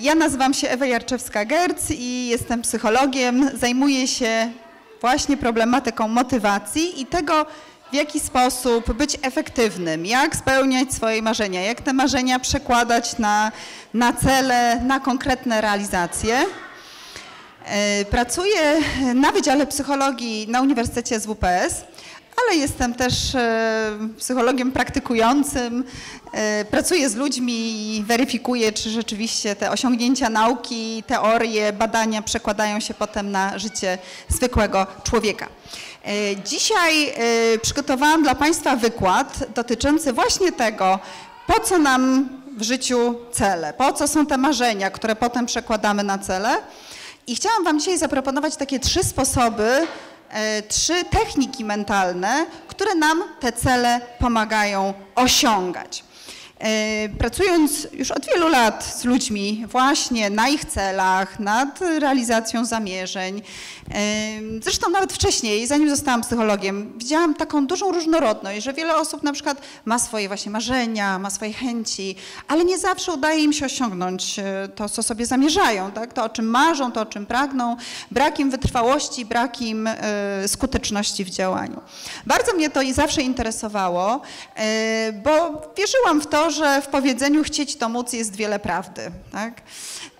Ja nazywam się Ewa Jarczewska-Gerc i jestem psychologiem. Zajmuję się właśnie problematyką motywacji i tego, w jaki sposób być efektywnym, jak spełniać swoje marzenia, jak te marzenia przekładać na, na cele, na konkretne realizacje. E, pracuję na Wydziale Psychologii na Uniwersytecie SWPS, ale jestem też e, psychologiem praktykującym. E, pracuję z ludźmi i weryfikuję, czy rzeczywiście te osiągnięcia nauki, teorie, badania przekładają się potem na życie zwykłego człowieka. Dzisiaj przygotowałam dla Państwa wykład dotyczący właśnie tego, po co nam w życiu cele, po co są te marzenia, które potem przekładamy na cele. I chciałam Wam dzisiaj zaproponować takie trzy sposoby, e, trzy techniki mentalne, które nam te cele pomagają osiągać. E, pracując już od wielu lat z ludźmi właśnie na ich celach, nad realizacją zamierzeń, e, zresztą nawet wcześniej, zanim zostałam psychologiem, widziałam taką dużą różnorodność, że wiele osób na przykład ma swoje właśnie marzenia, ma swoje chęci, ale nie zawsze udaje im się osiągnąć e, to, co sobie zamierzają, tak? to o czym marzą, to o czym pragną, brak im wytrwałości, brak im skuteczności w działaniu. Bardzo mnie to i zawsze interesowało, bo wierzyłam w to, że w powiedzeniu chcieć to móc jest wiele prawdy. Tak?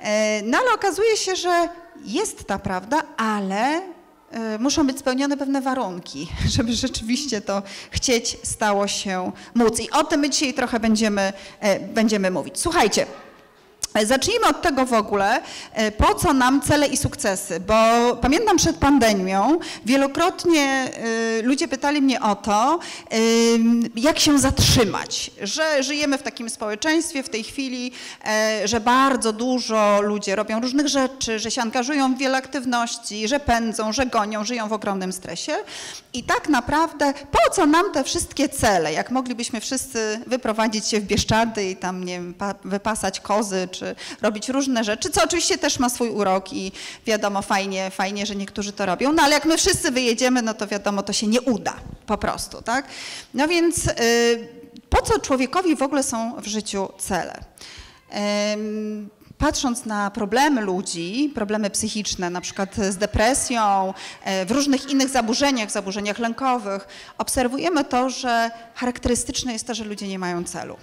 E, no ale okazuje się, że jest ta prawda, ale e, muszą być spełnione pewne warunki, żeby rzeczywiście to chcieć stało się móc. I o tym my dzisiaj trochę będziemy, e, będziemy mówić. Słuchajcie. Zacznijmy od tego w ogóle, e, po co nam cele i sukcesy, bo pamiętam przed pandemią wielokrotnie e, ludzie pytali mnie o to, e, jak się zatrzymać, że żyjemy w takim społeczeństwie w tej chwili, że bardzo dużo ludzie robią różnych rzeczy, że się angażują w wiele aktywności, że pędzą, że gonią, żyją w ogromnym stresie. I tak naprawdę po co nam te wszystkie cele, jak moglibyśmy wszyscy wyprowadzić się w Bieszczady i tam, nie wiem, wypasać kozy, czy robić różne rzeczy, co oczywiście też ma swój urok i wiadomo, fajnie, fajnie, że niektórzy to robią, no ale jak my wszyscy wyjedziemy, no to wiadomo, to się nie uda po prostu, tak? No więc yy, po co człowiekowi w ogóle są w życiu cele? Patrząc na problemy ludzi, problemy psychiczne, na przykład z depresją, e, w różnych innych zaburzeniach, zaburzeniach lękowych, obserwujemy to, że charakterystyczne jest to, że ludzie nie mają celu.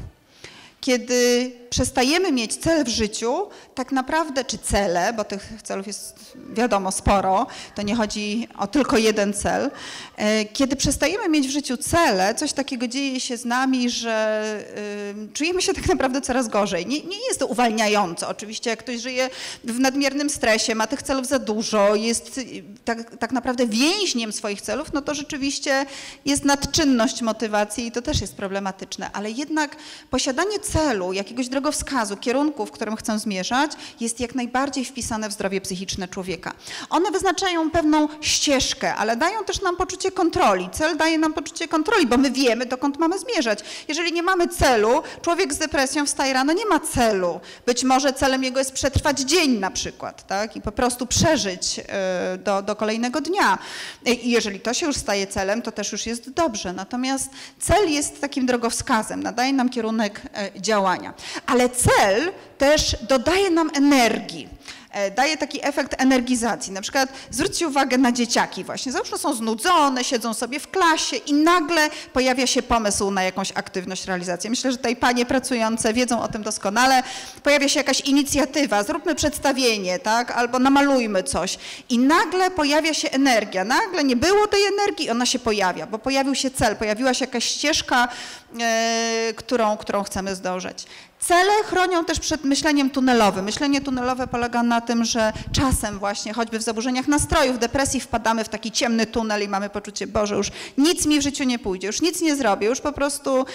Kiedy przestajemy mieć cel w życiu, tak naprawdę, czy cele, bo tych celów jest wiadomo sporo, to nie chodzi o tylko jeden cel. E, kiedy przestajemy mieć w życiu cele, coś takiego dzieje się z nami, że y, czujemy się tak naprawdę coraz gorzej. Nie, nie jest to uwalniające. Oczywiście, jak ktoś żyje w nadmiernym stresie, ma tych celów za dużo, jest tak, tak naprawdę więźniem swoich celów, no to rzeczywiście jest nadczynność motywacji i to też jest problematyczne. Ale jednak posiadanie celu, jakiegoś drogowskazu, kierunku, w którym chcę zmierzać, jest jak najbardziej wpisane w zdrowie psychiczne człowieka. One wyznaczają pewną ścieżkę, ale dają też nam poczucie kontroli. Cel daje nam poczucie kontroli, bo my wiemy, dokąd mamy zmierzać. Jeżeli nie mamy celu, człowiek z depresją wstaje rano, nie ma celu. Być może celem jego jest przetrwać dzień na przykład, tak? I po prostu przeżyć e, do, do kolejnego dnia. I jeżeli to się już staje celem, to też już jest dobrze. Natomiast cel jest takim drogowskazem, nadaje nam kierunek e, działania. Ale cel też dodaje nam energii. E, daje taki efekt energizacji. Na przykład zwróćcie uwagę na dzieciaki właśnie. Zawsze są znudzone, siedzą sobie w klasie i nagle pojawia się pomysł na jakąś aktywność, realizację. Myślę, że tutaj panie pracujące wiedzą o tym doskonale. Pojawia się jakaś inicjatywa, zróbmy przedstawienie, tak, albo namalujmy coś i nagle pojawia się energia. Nagle nie było tej energii, ona się pojawia, bo pojawił się cel, pojawiła się jakaś ścieżka, e, którą, którą chcemy zdążyć. Cele chronią też przed myśleniem tunelowym. Myślenie tunelowe polega na tym, że czasem właśnie, choćby w zaburzeniach nastrojów, depresji wpadamy w taki ciemny tunel i mamy poczucie, Boże, już nic mi w życiu nie pójdzie, już nic nie zrobię, już po prostu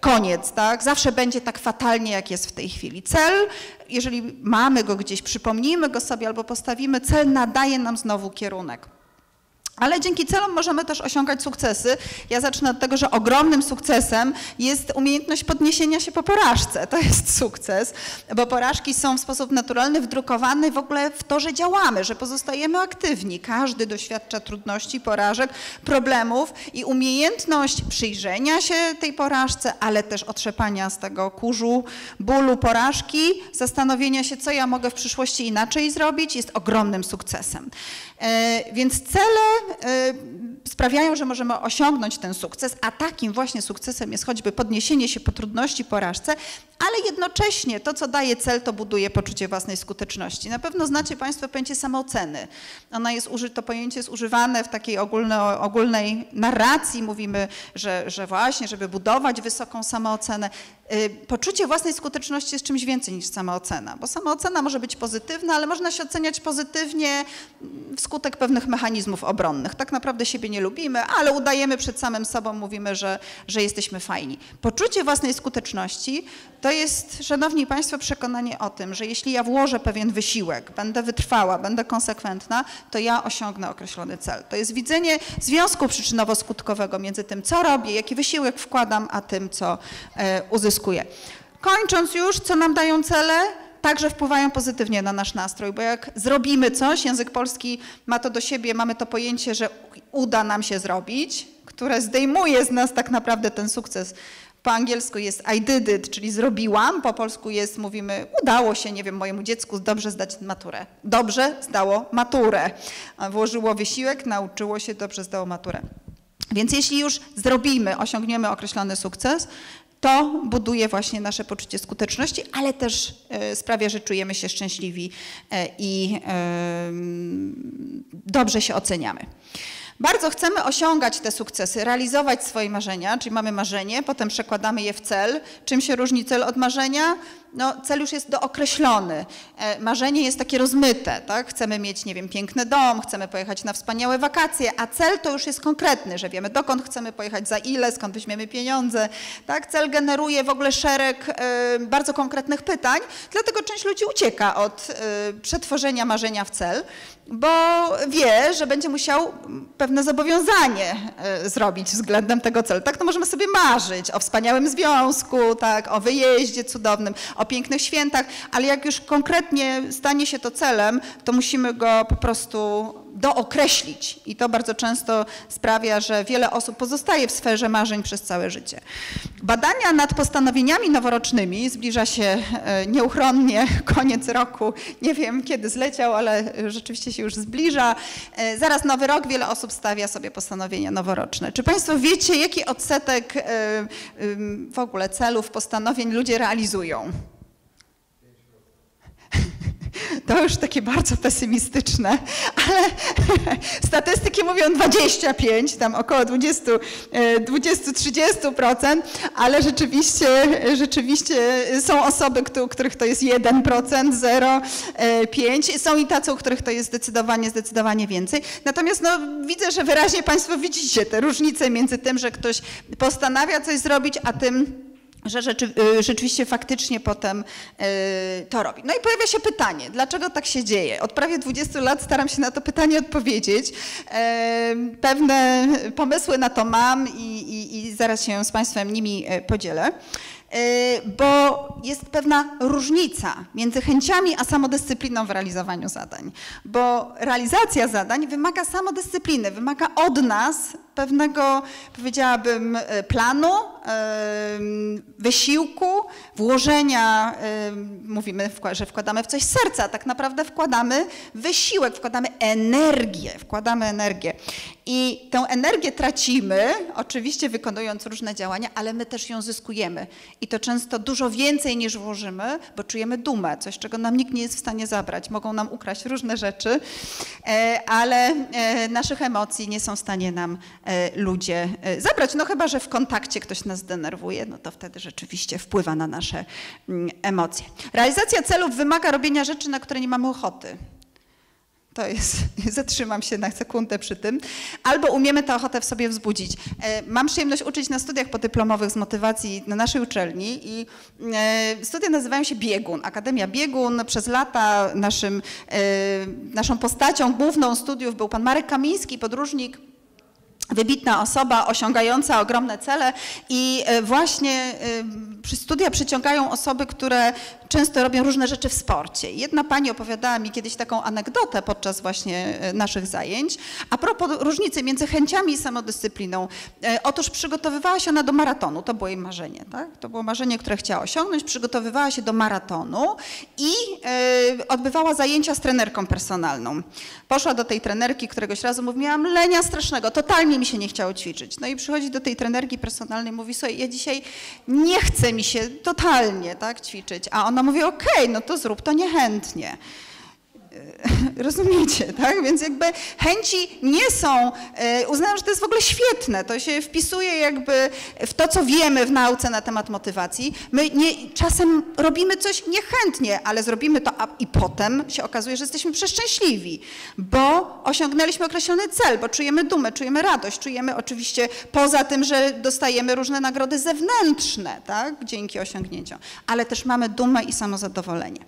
koniec, tak? Zawsze będzie tak fatalnie, jak jest w tej chwili. Cel, jeżeli mamy go gdzieś, przypomnijmy go sobie albo postawimy, cel nadaje nam znowu kierunek. Ale dzięki celom możemy też osiągać sukcesy. Ja zacznę od tego, że ogromnym sukcesem jest umiejętność podniesienia się po porażce. To jest sukces, bo porażki są w sposób naturalny wdrukowane w ogóle w to, że działamy, że pozostajemy aktywni. Każdy doświadcza trudności, porażek, problemów i umiejętność przyjrzenia się tej porażce, ale też otrzepania z tego kurzu, bólu, porażki, zastanowienia się, co ja mogę w przyszłości inaczej zrobić, jest ogromnym sukcesem. E, więc cele e, sprawiają, że możemy osiągnąć ten sukces, a takim właśnie sukcesem jest choćby podniesienie się po trudności, porażce, ale jednocześnie to, co daje cel, to buduje poczucie własnej skuteczności. Na pewno znacie Państwo pojęcie samooceny. Ona jest, to pojęcie jest używane w takiej ogólno, ogólnej narracji. Mówimy, że, że właśnie, żeby budować wysoką samoocenę. Y, poczucie własnej skuteczności jest czymś więcej niż samoocena, bo samoocena może być pozytywna, ale można się oceniać pozytywnie wskutek pewnych mechanizmów obronnych. Tak naprawdę siebie nie lubimy, ale udajemy przed samym sobą, mówimy, że, że jesteśmy fajni. Poczucie własnej skuteczności to jest, szanowni państwo, przekonanie o tym, że jeśli ja włożę pewien wysiłek, będę wytrwała, będę konsekwentna, to ja osiągnę określony cel. To jest widzenie związku przyczynowo-skutkowego między tym, co robię, jaki wysiłek wkładam, a tym, co e, uzyskuję. Kończąc już, co nam dają cele? Także wpływają pozytywnie na nasz nastrój, bo jak zrobimy coś, język polski ma to do siebie, mamy to pojęcie, że uda nam się zrobić, które zdejmuje z nas tak naprawdę ten sukces po angielsku jest I did it, czyli zrobiłam, po polsku jest, mówimy, udało się, nie wiem, mojemu dziecku dobrze zdać maturę. Dobrze zdało maturę. Włożyło wysiłek, nauczyło się, dobrze zdało maturę. Więc jeśli już zrobimy, osiągniemy określony sukces, to buduje właśnie nasze poczucie skuteczności, ale też e, sprawia, że czujemy się szczęśliwi e, i dobrze się oceniamy. Bardzo chcemy osiągać te sukcesy, realizować swoje marzenia, czyli mamy marzenie, potem przekładamy je w cel. Czym się różni cel od marzenia? no, cel już jest dookreślony. E, marzenie jest takie rozmyte, tak? Chcemy mieć, nie wiem, piękny dom, chcemy pojechać na wspaniałe wakacje, a cel to już jest konkretny, że wiemy dokąd chcemy pojechać, za ile, skąd weźmiemy pieniądze, tak? Cel generuje w ogóle szereg y, bardzo konkretnych pytań, dlatego część ludzi ucieka od y, przetworzenia marzenia w cel, bo wie, że będzie musiał pewne zobowiązanie y, zrobić względem tego celu. Tak, to możemy sobie marzyć o wspaniałym związku, tak, o wyjeździe cudownym, o pięknych świętach, ale jak już konkretnie stanie się to celem, to musimy go po prostu dookreślić. I to bardzo często sprawia, że wiele osób pozostaje w sferze marzeń przez całe życie. Badania nad postanowieniami noworocznymi, zbliża się e, nieuchronnie koniec roku, nie wiem kiedy zleciał, ale rzeczywiście się już zbliża. E, zaraz nowy rok, wiele osób stawia sobie postanowienia noworoczne. Czy Państwo wiecie, jaki odsetek e, w ogóle celów, postanowień ludzie realizują? To już takie bardzo pesymistyczne, ale statystyki mówią 25, tam około 20-30%, e, ale rzeczywiście, rzeczywiście są osoby, których to jest 1%, 0, 5. Są i tacy, u których to jest zdecydowanie, zdecydowanie więcej. Natomiast no, widzę, że wyraźnie Państwo widzicie te różnice między tym, że ktoś postanawia coś zrobić, a tym, że rzeczy, y, rzeczywiście faktycznie potem y, to robi. No i pojawia się pytanie, dlaczego tak się dzieje? Od prawie 20 lat staram się na to pytanie odpowiedzieć. Pewne pomysły na to mam i, i, i zaraz się z Państwem nimi e, podzielę. Y, bo jest pewna różnica między chęciami a samodyscypliną w realizowaniu zadań. Bo realizacja zadań wymaga samodyscypliny, wymaga od nas pewnego, powiedziałabym, planu, wysiłku, włożenia, mówimy, że wkładamy w coś serca, tak naprawdę wkładamy wysiłek, wkładamy energię, wkładamy energię. I tę energię tracimy, oczywiście wykonując różne działania, ale my też ją zyskujemy. I to często dużo więcej niż włożymy, bo czujemy dumę, coś, czego nam nikt nie jest w stanie zabrać. Mogą nam ukraść różne rzeczy, e, ale e, naszych emocji nie są w stanie nam e, ludzie zabrać. No chyba, że w kontakcie ktoś nas denerwuje, no to wtedy rzeczywiście wpływa na nasze mm, emocje. Realizacja celów wymaga robienia rzeczy, na które nie mamy ochoty. To jest, zatrzymam się na sekundę przy tym. Albo umiemy tę ochotę w sobie wzbudzić. E, mam przyjemność uczyć na studiach podyplomowych z motywacji na naszej uczelni i e, studia nazywają się Biegun. Akademia Biegun. Przez lata naszym, e, naszą postacią główną studiów był pan Marek Kamiński, podróżnik wybitna osoba osiągająca ogromne cele i właśnie studia przyciągają osoby, które często robią różne rzeczy w sporcie. Jedna pani opowiadała mi kiedyś taką anegdotę podczas właśnie e, naszych zajęć a propos różnicy między chęciami i samodyscypliną. E, otóż przygotowywała się ona do maratonu, to było jej marzenie, tak? To było marzenie, które chciała osiągnąć, przygotowywała się do maratonu i e, odbywała zajęcia z trenerką personalną. Poszła do tej trenerki któregoś razu, mówi, miałam lenia strasznego, totalnie mi się nie chciało ćwiczyć. No i przychodzi do tej trenerki personalnej, mówi, słuchaj, ja dzisiaj nie chcę mi się totalnie tak ćwiczyć, a ona ona mówi, okej, okay, no to zrób to niechętnie. Rozumiecie, tak? Więc jakby chęci nie są, e, uznałam, że to jest w ogóle świetne, to się wpisuje jakby w to, co wiemy w nauce na temat motywacji. My nie, czasem robimy coś niechętnie, ale zrobimy to i potem się okazuje, że jesteśmy przeszczęśliwi, bo osiągnęliśmy określony cel, bo czujemy dumę, czujemy radość, czujemy oczywiście poza tym, że dostajemy różne nagrody zewnętrzne, tak? Dzięki osiągnięciom, ale też mamy dumę i samozadowolenie.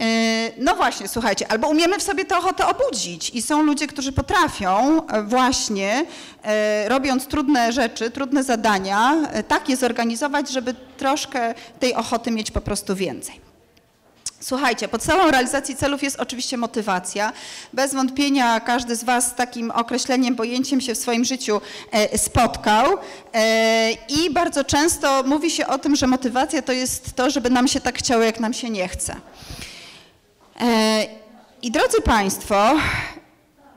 E, no właśnie, słuchajcie, albo umiemy w sobie tę ochotę obudzić i są ludzie, którzy potrafią e, właśnie, e, robiąc trudne rzeczy, trudne zadania, tak je zorganizować, żeby troszkę tej ochoty mieć po prostu więcej. Słuchajcie, podstawą realizacji celów jest oczywiście motywacja. Bez wątpienia każdy z Was z takim określeniem, pojęciem się w swoim życiu spotkał i bardzo często mówi się o tym, że motywacja to jest to, żeby nam się tak chciało, jak nam się nie chce. I drodzy Państwo,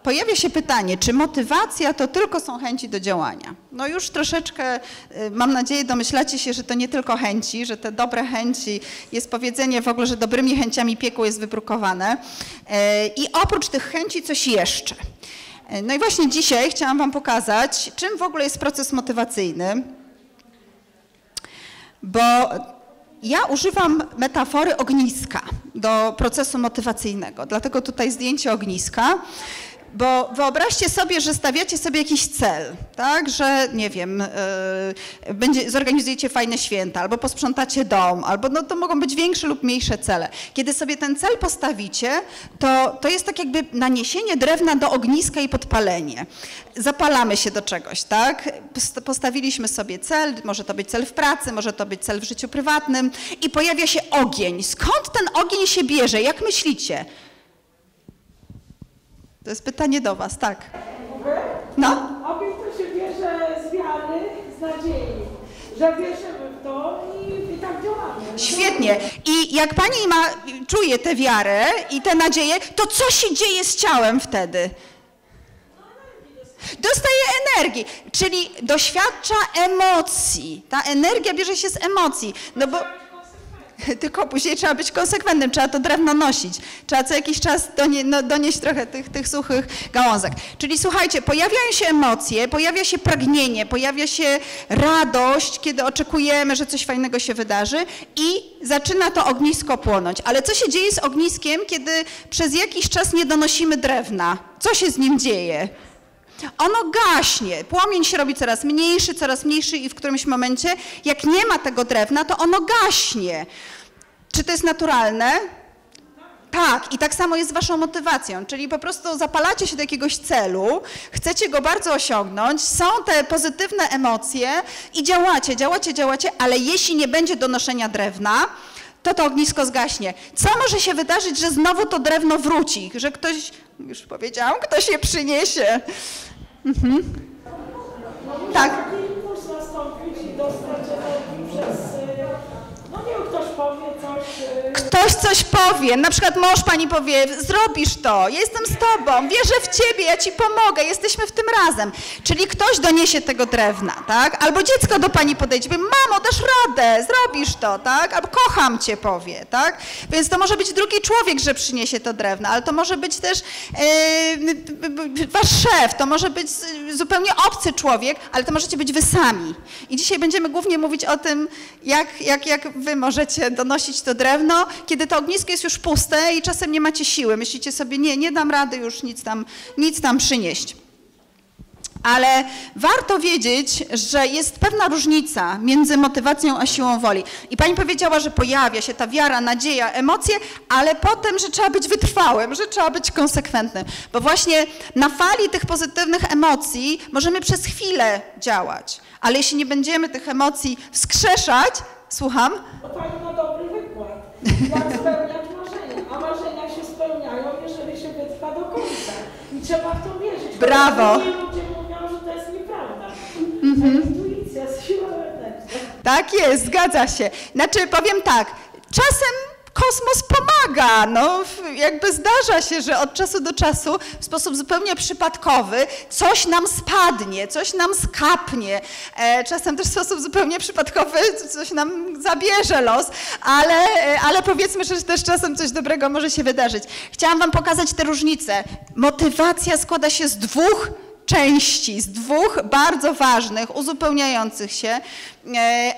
pojawia się pytanie, czy motywacja to tylko są chęci do działania? No już troszeczkę, e, mam nadzieję, domyślacie się, że to nie tylko chęci, że te dobre chęci, jest powiedzenie w ogóle, że dobrymi chęciami piekło jest wybrukowane. E, I oprócz tych chęci coś jeszcze. No i właśnie dzisiaj chciałam Wam pokazać, czym w ogóle jest proces motywacyjny, bo ja używam metafory ogniska do procesu motywacyjnego, dlatego tutaj zdjęcie ogniska. Bo wyobraźcie sobie, że stawiacie sobie jakiś cel, tak, że nie wiem, yy, będzie, zorganizujecie fajne święta, albo posprzątacie dom, albo no, to mogą być większe lub mniejsze cele. Kiedy sobie ten cel postawicie, to, to jest tak jakby naniesienie drewna do ogniska i podpalenie. Zapalamy się do czegoś, tak? Postawiliśmy sobie cel, może to być cel w pracy, może to być cel w życiu prywatnym i pojawia się ogień. Skąd ten ogień się bierze? Jak myślicie? To jest pytanie do Was, tak. No? Ogień to się bierze z wiary, z nadziei, że wierzymy w to i, i tak działamy. Świetnie. I jak Pani ma, czuje tę wiarę i tę nadzieję, to co się dzieje z ciałem wtedy? Dostaje energii, czyli doświadcza emocji. Ta energia bierze się z emocji. No bo tylko później trzeba być konsekwentnym, trzeba to drewno nosić, trzeba co jakiś czas donie, no, donieść trochę tych, tych suchych gałązek. Czyli słuchajcie, pojawiają się emocje, pojawia się pragnienie, pojawia się radość, kiedy oczekujemy, że coś fajnego się wydarzy i zaczyna to ognisko płonąć. Ale co się dzieje z ogniskiem, kiedy przez jakiś czas nie donosimy drewna? Co się z nim dzieje? Ono gaśnie, płomień się robi coraz mniejszy, coraz mniejszy i w którymś momencie, jak nie ma tego drewna, to ono gaśnie. Czy to jest naturalne? Tak, i tak samo jest z waszą motywacją, czyli po prostu zapalacie się do jakiegoś celu, chcecie go bardzo osiągnąć, są te pozytywne emocje i działacie, działacie, działacie, ale jeśli nie będzie donoszenia drewna, to to ognisko zgaśnie. Co może się wydarzyć, że znowu to drewno wróci, że ktoś, już powiedziałam, ktoś je przyniesie. Mhm. Tak. Ktoś coś powie, na przykład mąż pani powie, zrobisz to, jestem z tobą, wierzę w ciebie, ja ci pomogę, jesteśmy w tym razem. Czyli ktoś doniesie tego drewna, tak? Albo dziecko do pani podejdzie, powie, mamo, dasz radę, zrobisz to, tak? Albo kocham cię powie, tak? Więc to może być drugi człowiek, że przyniesie to drewno, ale to może być też yy, wasz szef, to może być zupełnie obcy człowiek, ale to możecie być wy sami. I dzisiaj będziemy głównie mówić o tym, jak, jak, jak wy możecie donosić to drewno, kiedy to ognisko jest już puste i czasem nie macie siły. Myślicie sobie, nie, nie dam rady już nic tam, nic tam przynieść. Ale warto wiedzieć, że jest pewna różnica między motywacją a siłą woli. I pani powiedziała, że pojawia się ta wiara, nadzieja, emocje, ale potem, że trzeba być wytrwałym, że trzeba być konsekwentnym. Bo właśnie na fali tych pozytywnych emocji możemy przez chwilę działać, ale jeśli nie będziemy tych emocji wskrzeszać, słucham, Bo pani ma dobry wykład. Jak spełniać marzenia. A marzenia się spełniają, jeżeli się wytrwa do końca. I trzeba w to wierzyć. Brawo. Ludzie mówią, że to jest nieprawda. To intuicja, siła wewnętrzna. Tak jest, zgadza się. Znaczy, powiem tak, czasem kosmos pomaga, no jakby zdarza się, że od czasu do czasu w sposób zupełnie przypadkowy coś nam spadnie, coś nam skapnie, e, czasem też w sposób zupełnie przypadkowy coś nam zabierze los, ale, e, ale powiedzmy, że też czasem coś dobrego może się wydarzyć. Chciałam wam pokazać te różnice. Motywacja składa się z dwóch części, z dwóch bardzo ważnych, uzupełniających się e,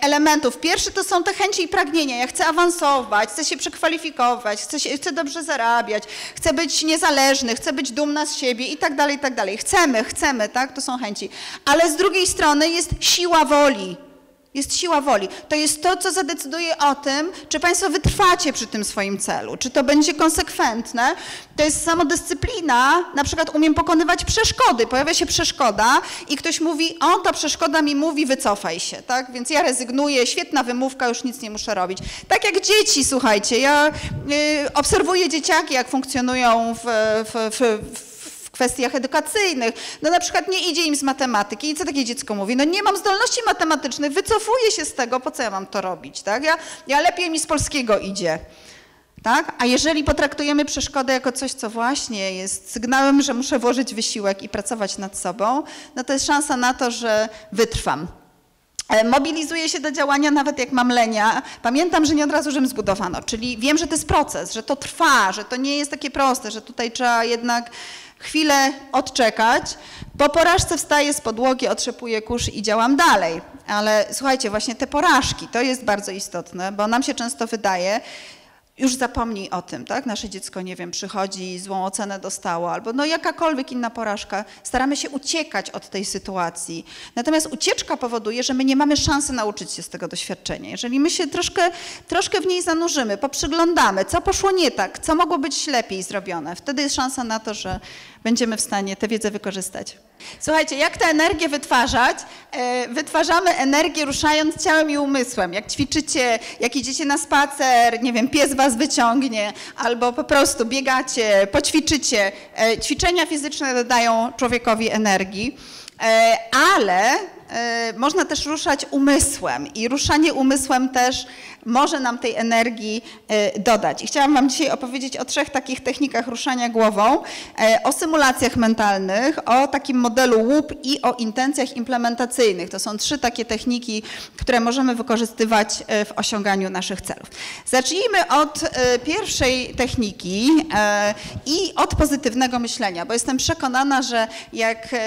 elementów. Pierwszy to są te chęci i pragnienia. Ja chcę awansować, chcę się przekwalifikować, chcę, się, chcę dobrze zarabiać, chcę być niezależny, chcę być dumna z siebie i tak dalej, i tak dalej. Chcemy, chcemy, tak? To są chęci. Ale z drugiej strony jest siła woli. Jest siła woli. To jest to, co zadecyduje o tym, czy Państwo wytrwacie przy tym swoim celu, czy to będzie konsekwentne. To jest samodyscyplina, na przykład umiem pokonywać przeszkody. Pojawia się przeszkoda i ktoś mówi, o, ta przeszkoda mi mówi, wycofaj się, tak? Więc ja rezygnuję, świetna wymówka, już nic nie muszę robić. Tak jak dzieci, słuchajcie, ja y, obserwuję dzieciaki, jak funkcjonują w, w, w, w kwestiach edukacyjnych. No na przykład nie idzie im z matematyki i co takie dziecko mówi? No nie mam zdolności matematycznych, wycofuję się z tego, po co ja mam to robić, tak? Ja, ja lepiej mi z polskiego idzie. Tak? A jeżeli potraktujemy przeszkodę jako coś, co właśnie jest sygnałem, że muszę włożyć wysiłek i pracować nad sobą, no to jest szansa na to, że wytrwam. E, Mobilizuję się do działania nawet jak mam lenia. Pamiętam, że nie od razu Rzym zbudowano, czyli wiem, że to jest proces, że to trwa, że to nie jest takie proste, że tutaj trzeba jednak chwilę odczekać. Po porażce wstaję z podłogi, otrzepuję kurz i działam dalej. Ale słuchajcie, właśnie te porażki, to jest bardzo istotne, bo nam się często wydaje, już zapomnij o tym, tak? Nasze dziecko, nie wiem, przychodzi, złą ocenę dostało, albo no jakakolwiek inna porażka. Staramy się uciekać od tej sytuacji. Natomiast ucieczka powoduje, że my nie mamy szansy nauczyć się z tego doświadczenia. Jeżeli my się troszkę, troszkę w niej zanurzymy, poprzyglądamy, co poszło nie tak, co mogło być lepiej zrobione, wtedy jest szansa na to, że będziemy w stanie tę wiedzę wykorzystać. Słuchajcie, jak tę energię wytwarzać? E, Wytwarzamy energię ruszając ciałem i umysłem. Jak ćwiczycie, jak idziecie na spacer, nie wiem, pies was wyciągnie, albo po prostu biegacie, poćwiczycie. E, Ćwiczenia fizyczne dodają człowiekowi energii, E, ale można też ruszać umysłem i ruszanie umysłem też może nam tej energii e, dodać. I chciałam Wam dzisiaj opowiedzieć o trzech takich technikach ruszania głową, e, o symulacjach mentalnych, o takim modelu łup i o intencjach implementacyjnych. To są trzy takie techniki, które możemy wykorzystywać e, w osiąganiu naszych celów. Zacznijmy od e, pierwszej techniki e, i od pozytywnego myślenia, bo jestem przekonana, że jak e,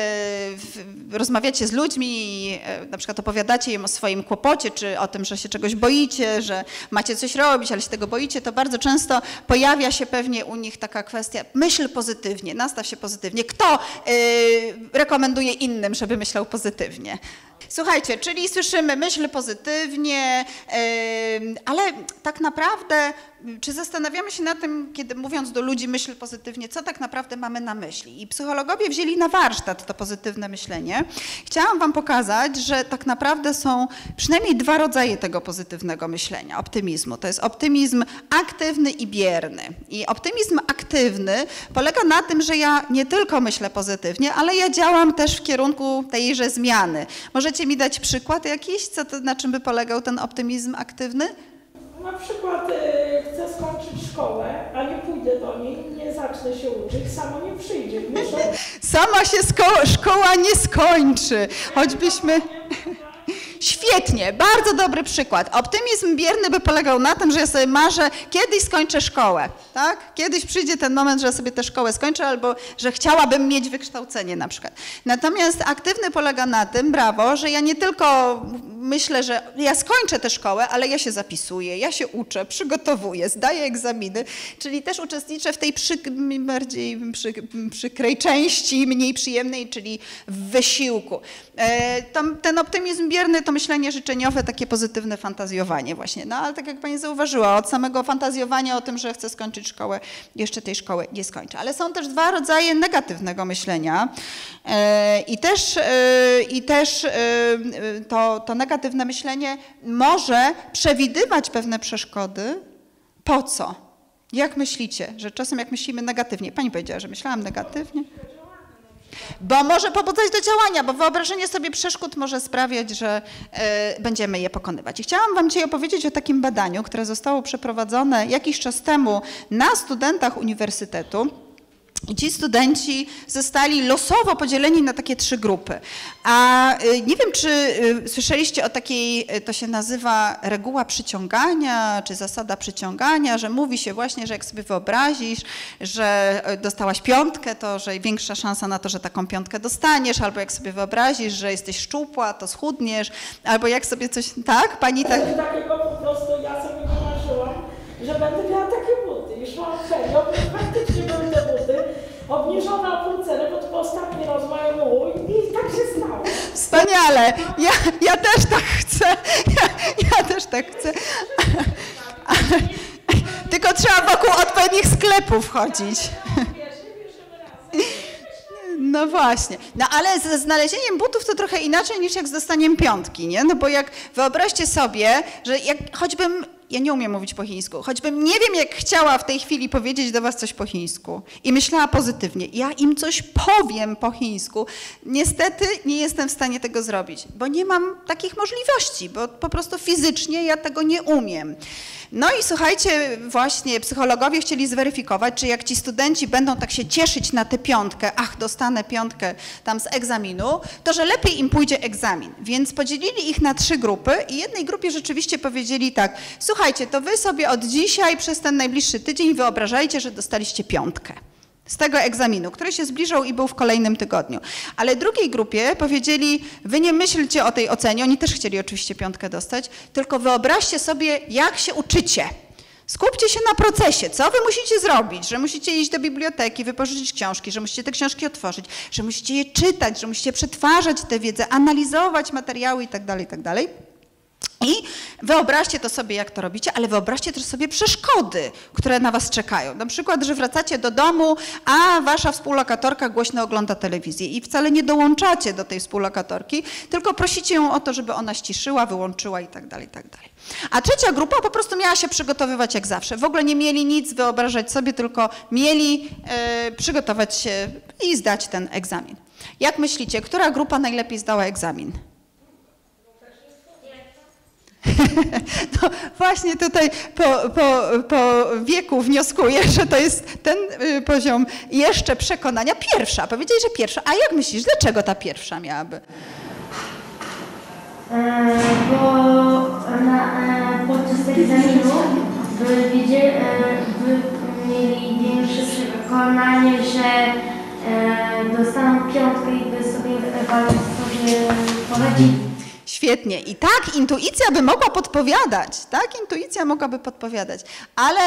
rozmawiacie z ludźmi i e, na przykład opowiadacie im o swoim kłopocie, czy o tym, że się czegoś boicie, że macie coś robić, ale się tego boicie, to bardzo często pojawia się pewnie u nich taka kwestia, myśl pozytywnie, nastaw się pozytywnie. Kto y, rekomenduje innym, żeby myślał pozytywnie? Słuchajcie, czyli słyszymy myśl pozytywnie, ale tak naprawdę, czy zastanawiamy się nad tym, kiedy mówiąc do ludzi myśl pozytywnie, co tak naprawdę mamy na myśli? I psychologowie wzięli na warsztat to pozytywne myślenie. Chciałam Wam pokazać, że tak naprawdę są przynajmniej dwa rodzaje tego pozytywnego myślenia, optymizmu. To jest optymizm aktywny i bierny. I optymizm aktywny polega na tym, że ja nie tylko myślę pozytywnie, ale ja działam też w kierunku tejże zmiany. Możecie mi dać przykład jakiś, co to, na czym by polegał ten optymizm aktywny? Na przykład e, chcę skończyć szkołę, a nie pójdę do niej, nie zacznę się uczyć, samo nie przyjdzie. Muszę Sama się szkoła nie skończy, choćbyśmy... Świetnie, bardzo dobry przykład. Optymizm bierny by polegał na tym, że ja sobie marzę, kiedyś skończę szkołę, tak? Kiedyś przyjdzie ten moment, że ja sobie tę szkołę skończę albo że chciałabym mieć wykształcenie na przykład. Natomiast aktywny polega na tym, brawo, że ja nie tylko myślę, że ja skończę tę szkołę, ale ja się zapisuję, ja się uczę, przygotowuję, zdaję egzaminy, czyli też uczestniczę w tej przy, bardziej przy, przykrej części, mniej przyjemnej, czyli w wysiłku. E, ten optymizm bierny to myślenie życzeniowe, takie pozytywne fantazjowanie właśnie. No ale tak jak Pani zauważyła, od samego fantazjowania o tym, że chcę skończyć szkołę, jeszcze tej szkoły nie skończę. Ale są też dwa rodzaje negatywnego myślenia e, i też, e, i też to, to negatywne myślenie może przewidywać pewne przeszkody. Po co? Jak myślicie, że czasem jak myślimy negatywnie, pani powiedziała, że myślałam negatywnie? Bo może pobudzać do działania, bo wyobrażenie sobie przeszkód może sprawiać, że y, będziemy je pokonywać. I chciałam Wam dzisiaj opowiedzieć o takim badaniu, które zostało przeprowadzone jakiś czas temu na studentach uniwersytetu. I ci studenci zostali losowo podzieleni na takie trzy grupy. A y, nie wiem, czy y, słyszeliście o takiej, y, to się nazywa reguła przyciągania, czy zasada przyciągania, że mówi się właśnie, że jak sobie wyobrazisz, że dostałaś piątkę, to że większa szansa na to, że taką piątkę dostaniesz, albo jak sobie wyobrazisz, że jesteś szczupła, to schudniesz, albo jak sobie coś, tak? Pani tak... Takiego po prostu ja sobie wymarzyłam, że będę miała takie buty. Już mam serio, obniżona o bo to ostatni rozmach mój i tak się stało. Wspaniale! Ja, ja też tak chcę. Ja, ja też tak chcę. Tylko trzeba wokół odpowiednich sklepów chodzić. No właśnie. No ale ze znalezieniem butów to trochę inaczej niż jak z dostaniem piątki, nie? No bo jak wyobraźcie sobie, że jak choćbym ja nie umiem mówić po chińsku, choćbym nie wiem, jak chciała w tej chwili powiedzieć do was coś po chińsku i myślała pozytywnie, ja im coś powiem po chińsku, niestety nie jestem w stanie tego zrobić, bo nie mam takich możliwości, bo po prostu fizycznie ja tego nie umiem. No i słuchajcie, właśnie psychologowie chcieli zweryfikować, czy jak ci studenci będą tak się cieszyć na tę piątkę, ach, dostanę piątkę tam z egzaminu, to że lepiej im pójdzie egzamin. Więc podzielili ich na trzy grupy i jednej grupie rzeczywiście powiedzieli tak, słuchajcie, to wy sobie od dzisiaj przez ten najbliższy tydzień wyobrażajcie, że dostaliście piątkę z tego egzaminu, który się zbliżał i był w kolejnym tygodniu. Ale drugiej grupie powiedzieli, wy nie myślcie o tej ocenie, oni też chcieli oczywiście piątkę dostać, tylko wyobraźcie sobie, jak się uczycie. Skupcie się na procesie. Co wy musicie zrobić? Że musicie iść do biblioteki, wypożyczyć książki, że musicie te książki otworzyć, że musicie je czytać, że musicie przetwarzać tę wiedzę, analizować materiały itd., tak itd. I wyobraźcie to sobie, jak to robicie, ale wyobraźcie też sobie przeszkody, które na was czekają. Na przykład, że wracacie do domu, a wasza współlokatorka głośno ogląda telewizję i wcale nie dołączacie do tej współlokatorki, tylko prosicie ją o to, żeby ona ściszyła, wyłączyła i tak dalej, i tak dalej. A trzecia grupa po prostu miała się przygotowywać jak zawsze. W ogóle nie mieli nic wyobrażać sobie, tylko mieli e, przygotować się i zdać ten egzamin. Jak myślicie, która grupa najlepiej zdała egzamin? No właśnie tutaj po, po, po wieku wnioskuję, że to jest ten y, poziom jeszcze przekonania. Pierwsza, powiedzieli, że pierwsza. A jak myślisz, dlaczego ta pierwsza miałaby? E, bo na, e, podczas egzaminu by, wiedzieli, e, by mieli większe przekonanie, że e, dostaną piątkę i by sobie sobie poradzili. Świetnie. I tak, intuicja by mogła podpowiadać, tak, intuicja mogłaby podpowiadać, ale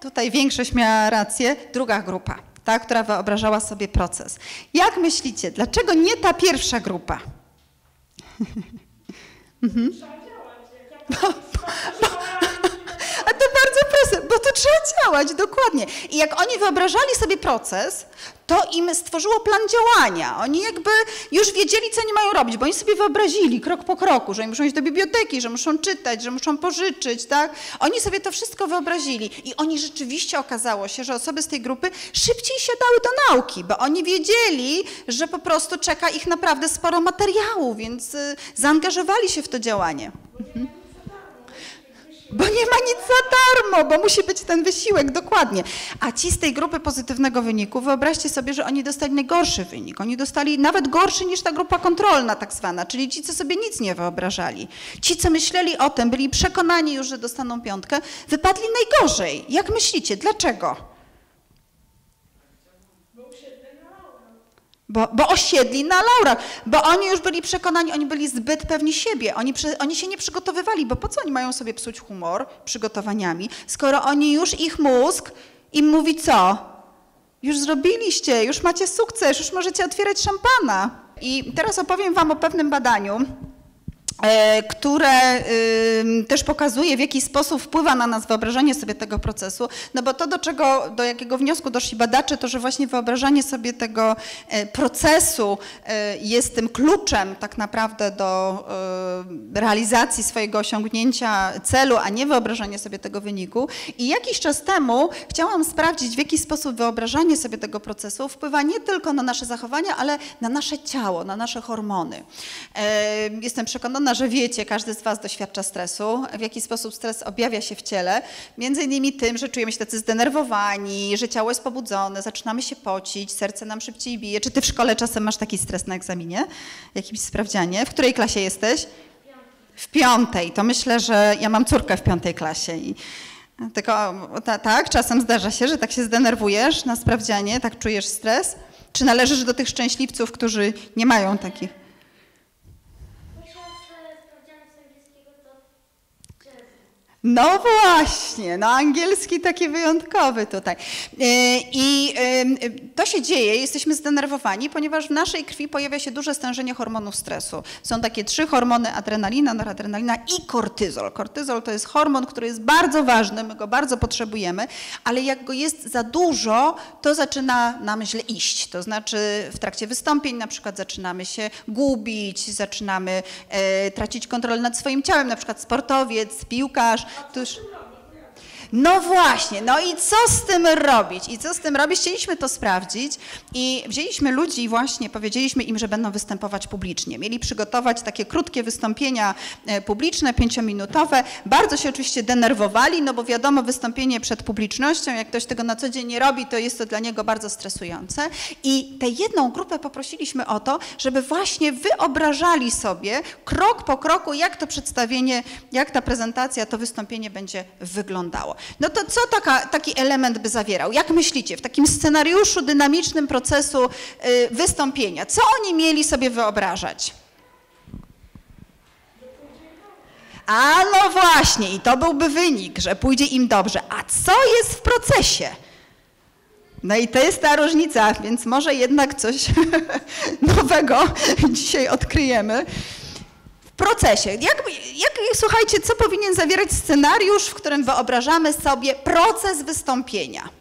tutaj większość miała rację, druga grupa, ta, która wyobrażała sobie proces. Jak myślicie, dlaczego nie ta pierwsza grupa? mhm. Bo, bo, a bo to trzeba działać, dokładnie. I jak oni wyobrażali sobie proces, to im stworzyło plan działania. Oni jakby już wiedzieli, co nie mają robić, bo oni sobie wyobrazili krok po kroku, że muszą iść do biblioteki, że muszą czytać, że muszą pożyczyć, tak? Oni sobie to wszystko wyobrazili i oni rzeczywiście okazało się, że osoby z tej grupy szybciej siadały do nauki, bo oni wiedzieli, że po prostu czeka ich naprawdę sporo materiału, więc y, zaangażowali się w to działanie. Mhm. Bo nie ma nic za darmo, bo musi być ten wysiłek, dokładnie. A ci z tej grupy pozytywnego wyniku, wyobraźcie sobie, że oni dostali najgorszy wynik. Oni dostali nawet gorszy niż ta grupa kontrolna tak zwana, czyli ci, co sobie nic nie wyobrażali. Ci, co myśleli o tym, byli przekonani już, że dostaną piątkę, wypadli najgorzej. Jak myślicie, dlaczego? Bo, bo osiedli na laurach, bo oni już byli przekonani, oni byli zbyt pewni siebie, oni, oni się nie przygotowywali, bo po co oni mają sobie psuć humor przygotowaniami, skoro oni już, ich mózg im mówi co? Już zrobiliście, już macie sukces, już możecie otwierać szampana. I teraz opowiem wam o pewnym badaniu, które też pokazuje, w jaki sposób wpływa na nas wyobrażanie sobie tego procesu, no bo to, do czego, do jakiego wniosku doszli badacze, to, że właśnie wyobrażanie sobie tego e, procesu e, jest tym kluczem tak naprawdę do realizacji swojego osiągnięcia celu, a nie wyobrażanie sobie tego wyniku. I jakiś czas temu chciałam sprawdzić, w jaki sposób wyobrażanie sobie tego procesu wpływa nie tylko na nasze zachowania, ale na nasze ciało, na nasze hormony. Jestem przekonana, przekonana, że wiecie, każdy z Was doświadcza stresu, w jaki sposób stres objawia się w ciele. Między innymi tym, że czujemy się tacy zdenerwowani, że ciało jest pobudzone, zaczynamy się pocić, serce nam szybciej bije. Czy Ty w szkole czasem masz taki stres na egzaminie, jakimś sprawdzianie? W której klasie jesteś? W piątej. To myślę, że ja mam córkę w piątej klasie i tylko ta, tak, czasem zdarza się, że tak się zdenerwujesz na sprawdzianie, tak czujesz stres? Czy należysz do tych szczęśliwców, którzy nie mają takich? No właśnie, no angielski taki wyjątkowy tutaj. E, I to się dzieje, jesteśmy zdenerwowani, ponieważ w naszej krwi pojawia się duże stężenie hormonów stresu. Są takie trzy hormony, adrenalina, noradrenalina i kortyzol. Kortyzol to jest hormon, który jest bardzo ważny, my go bardzo potrzebujemy, ale jak go jest za dużo, to zaczyna nam źle iść. To znaczy w trakcie wystąpień na przykład zaczynamy się gubić, zaczynamy e, tracić kontrolę nad swoim ciałem, na przykład sportowiec, piłkarz, Dus no właśnie, no i co z tym robić? I co z tym robić? Chcieliśmy to sprawdzić i wzięliśmy ludzi i właśnie powiedzieliśmy im, że będą występować publicznie. Mieli przygotować takie krótkie wystąpienia e, publiczne, pięciominutowe. Bardzo się oczywiście denerwowali, no bo wiadomo, wystąpienie przed publicznością, jak ktoś tego na co dzień nie robi, to jest to dla niego bardzo stresujące. I tę jedną grupę poprosiliśmy o to, żeby właśnie wyobrażali sobie krok po kroku, jak to przedstawienie, jak ta prezentacja, to wystąpienie będzie wyglądało. No to co taka, taki element by zawierał? Jak myślicie, w takim scenariuszu dynamicznym procesu y, wystąpienia, co oni mieli sobie wyobrażać? A no właśnie, i to byłby wynik, że pójdzie im dobrze. A co jest w procesie? No i to jest ta różnica, więc może jednak coś nowego dzisiaj odkryjemy procesie. Jak, jak, słuchajcie, co powinien zawierać scenariusz, w którym wyobrażamy sobie proces wystąpienia?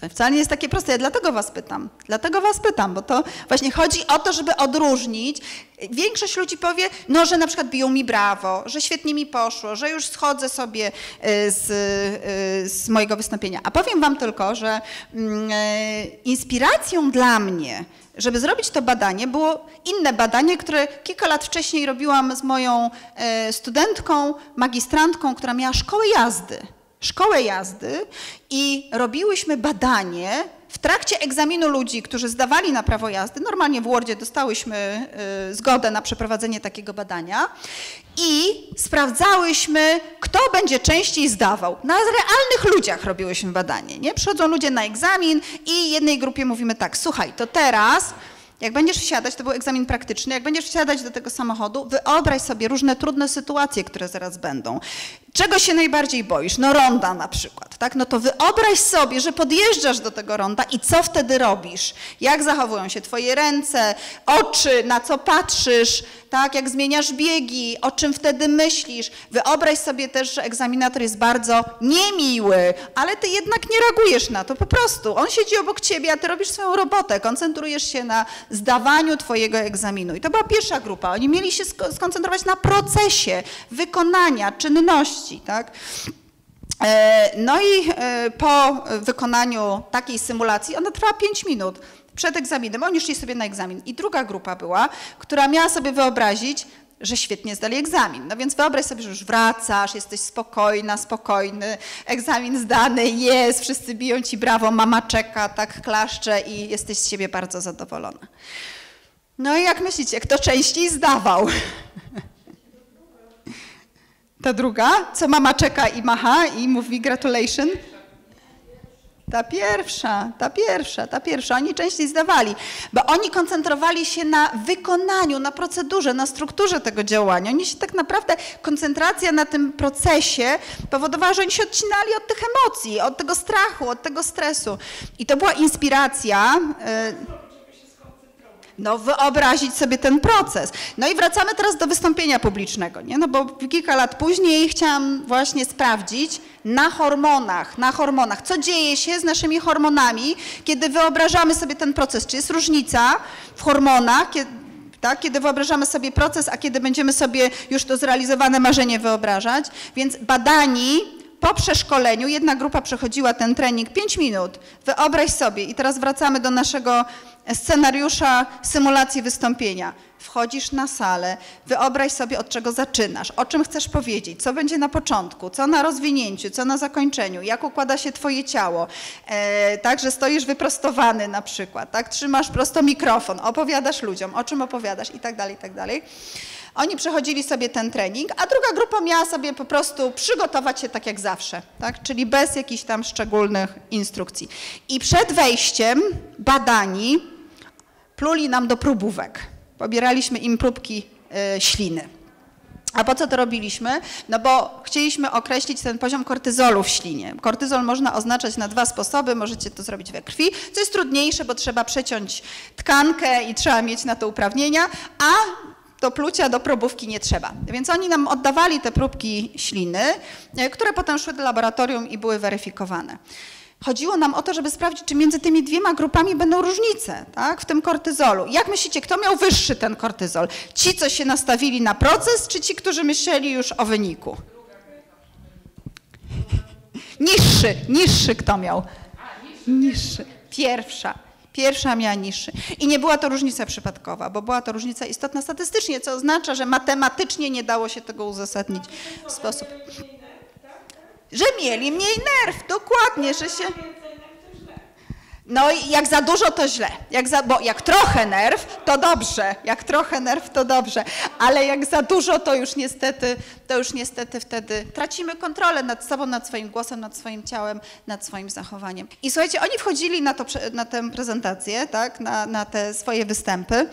To wcale nie jest takie proste. Ja dlatego was pytam. Dlatego was pytam, bo to właśnie chodzi o to, żeby odróżnić. Większość ludzi powie, no, że na przykład biją mi brawo, że świetnie mi poszło, że już schodzę sobie y, z, y, z mojego wystąpienia. A powiem wam tylko, że mm, e, inspiracją dla mnie żeby zrobić to badanie, było inne badanie, które kilka lat wcześniej robiłam z moją e, studentką, magistrantką, która miała szkołę jazdy. Szkołę jazdy i robiłyśmy badanie w trakcie egzaminu ludzi, którzy zdawali na prawo jazdy, normalnie w Wordzie dostałyśmy y, zgodę na przeprowadzenie takiego badania i sprawdzałyśmy, kto będzie częściej zdawał. Na realnych ludziach robiłyśmy badanie. Nie? Przychodzą ludzie na egzamin i jednej grupie mówimy tak, słuchaj, to teraz jak będziesz wsiadać, to był egzamin praktyczny, jak będziesz wsiadać do tego samochodu, wyobraź sobie różne trudne sytuacje, które zaraz będą. Czego się najbardziej boisz? No ronda na przykład, tak? No to wyobraź sobie, że podjeżdżasz do tego ronda i co wtedy robisz? Jak zachowują się twoje ręce, oczy, na co patrzysz, tak? Jak zmieniasz biegi, o czym wtedy myślisz? Wyobraź sobie też, że egzaminator jest bardzo niemiły, ale ty jednak nie reagujesz na to, po prostu. On siedzi obok ciebie, a ty robisz swoją robotę, koncentrujesz się na zdawaniu twojego egzaminu. I to była pierwsza grupa. Oni mieli się skoncentrować na procesie wykonania czynności, tak? E, no i e, po wykonaniu takiej symulacji, ona trwała 5 minut przed egzaminem, oni szli sobie na egzamin. I druga grupa była, która miała sobie wyobrazić, że świetnie zdali egzamin. No więc wyobraź sobie, że już wracasz, jesteś spokojna, spokojny, egzamin zdany jest, wszyscy biją ci brawo, mama czeka, tak klaszcze i jesteś z siebie bardzo zadowolona. No i jak myślicie, kto częściej zdawał? Ta druga, co mama czeka i macha i mówi gratulation? Ta pierwsza, ta pierwsza, ta pierwsza. Oni częściej zdawali, bo oni koncentrowali się na wykonaniu, na procedurze, na strukturze tego działania. Oni się tak naprawdę, koncentracja na tym procesie powodowała, że oni się odcinali od tych emocji, od tego strachu, od tego stresu. I to była inspiracja. Yy, no, wyobrazić sobie ten proces. No i wracamy teraz do wystąpienia publicznego, nie? No bo kilka lat później chciałam właśnie sprawdzić na hormonach, na hormonach, co dzieje się z naszymi hormonami, kiedy wyobrażamy sobie ten proces. Czy jest różnica w hormonach, kiedy, tak? kiedy wyobrażamy sobie proces, a kiedy będziemy sobie już to zrealizowane marzenie wyobrażać. Więc badani po przeszkoleniu jedna grupa przechodziła ten trening 5 minut. Wyobraź sobie, i teraz wracamy do naszego scenariusza symulacji wystąpienia. Wchodzisz na salę, wyobraź sobie, od czego zaczynasz, o czym chcesz powiedzieć, co będzie na początku, co na rozwinięciu, co na zakończeniu, jak układa się twoje ciało. E, tak, że stoisz wyprostowany na przykład, tak, trzymasz prosto mikrofon, opowiadasz ludziom, o czym opowiadasz i tak dalej, i tak dalej. Oni przechodzili sobie ten trening, a druga grupa miała sobie po prostu przygotować się tak jak zawsze, tak? czyli bez jakichś tam szczególnych instrukcji. I przed wejściem badani pluli nam do próbówek. Pobieraliśmy im próbki y, śliny. A po co to robiliśmy? No bo chcieliśmy określić ten poziom kortyzolu w ślinie. Kortyzol można oznaczać na dwa sposoby. Możecie to zrobić we krwi, co jest trudniejsze, bo trzeba przeciąć tkankę i trzeba mieć na to uprawnienia, a do plucia, do probówki nie trzeba. Więc oni nam oddawali te próbki śliny, e, które potem szły do laboratorium i były weryfikowane. Chodziło nam o to, żeby sprawdzić, czy między tymi dwiema grupami będą różnice tak, w tym kortyzolu. Jak myślicie, kto miał wyższy ten kortyzol? Ci, co się nastawili na proces, czy ci, którzy myśleli już o wyniku? Niższy, niższy kto miał? Niższy. Pierwsza. Pierwsza miała niższy. I nie była to różnica przypadkowa, bo była to różnica istotna statystycznie, co oznacza, że matematycznie nie dało się tego uzasadnić w sposób. Że mieli mniej nerw, dokładnie, że się. No i jak za dużo, to źle. Jak za, bo jak trochę nerw, to dobrze. Jak trochę nerw, to dobrze. Ale jak za dużo, to już niestety, to już niestety wtedy tracimy kontrolę nad sobą, nad swoim głosem, nad swoim ciałem, nad swoim zachowaniem. I słuchajcie, oni wchodzili na, to, na tę prezentację, tak, na, na te swoje występy,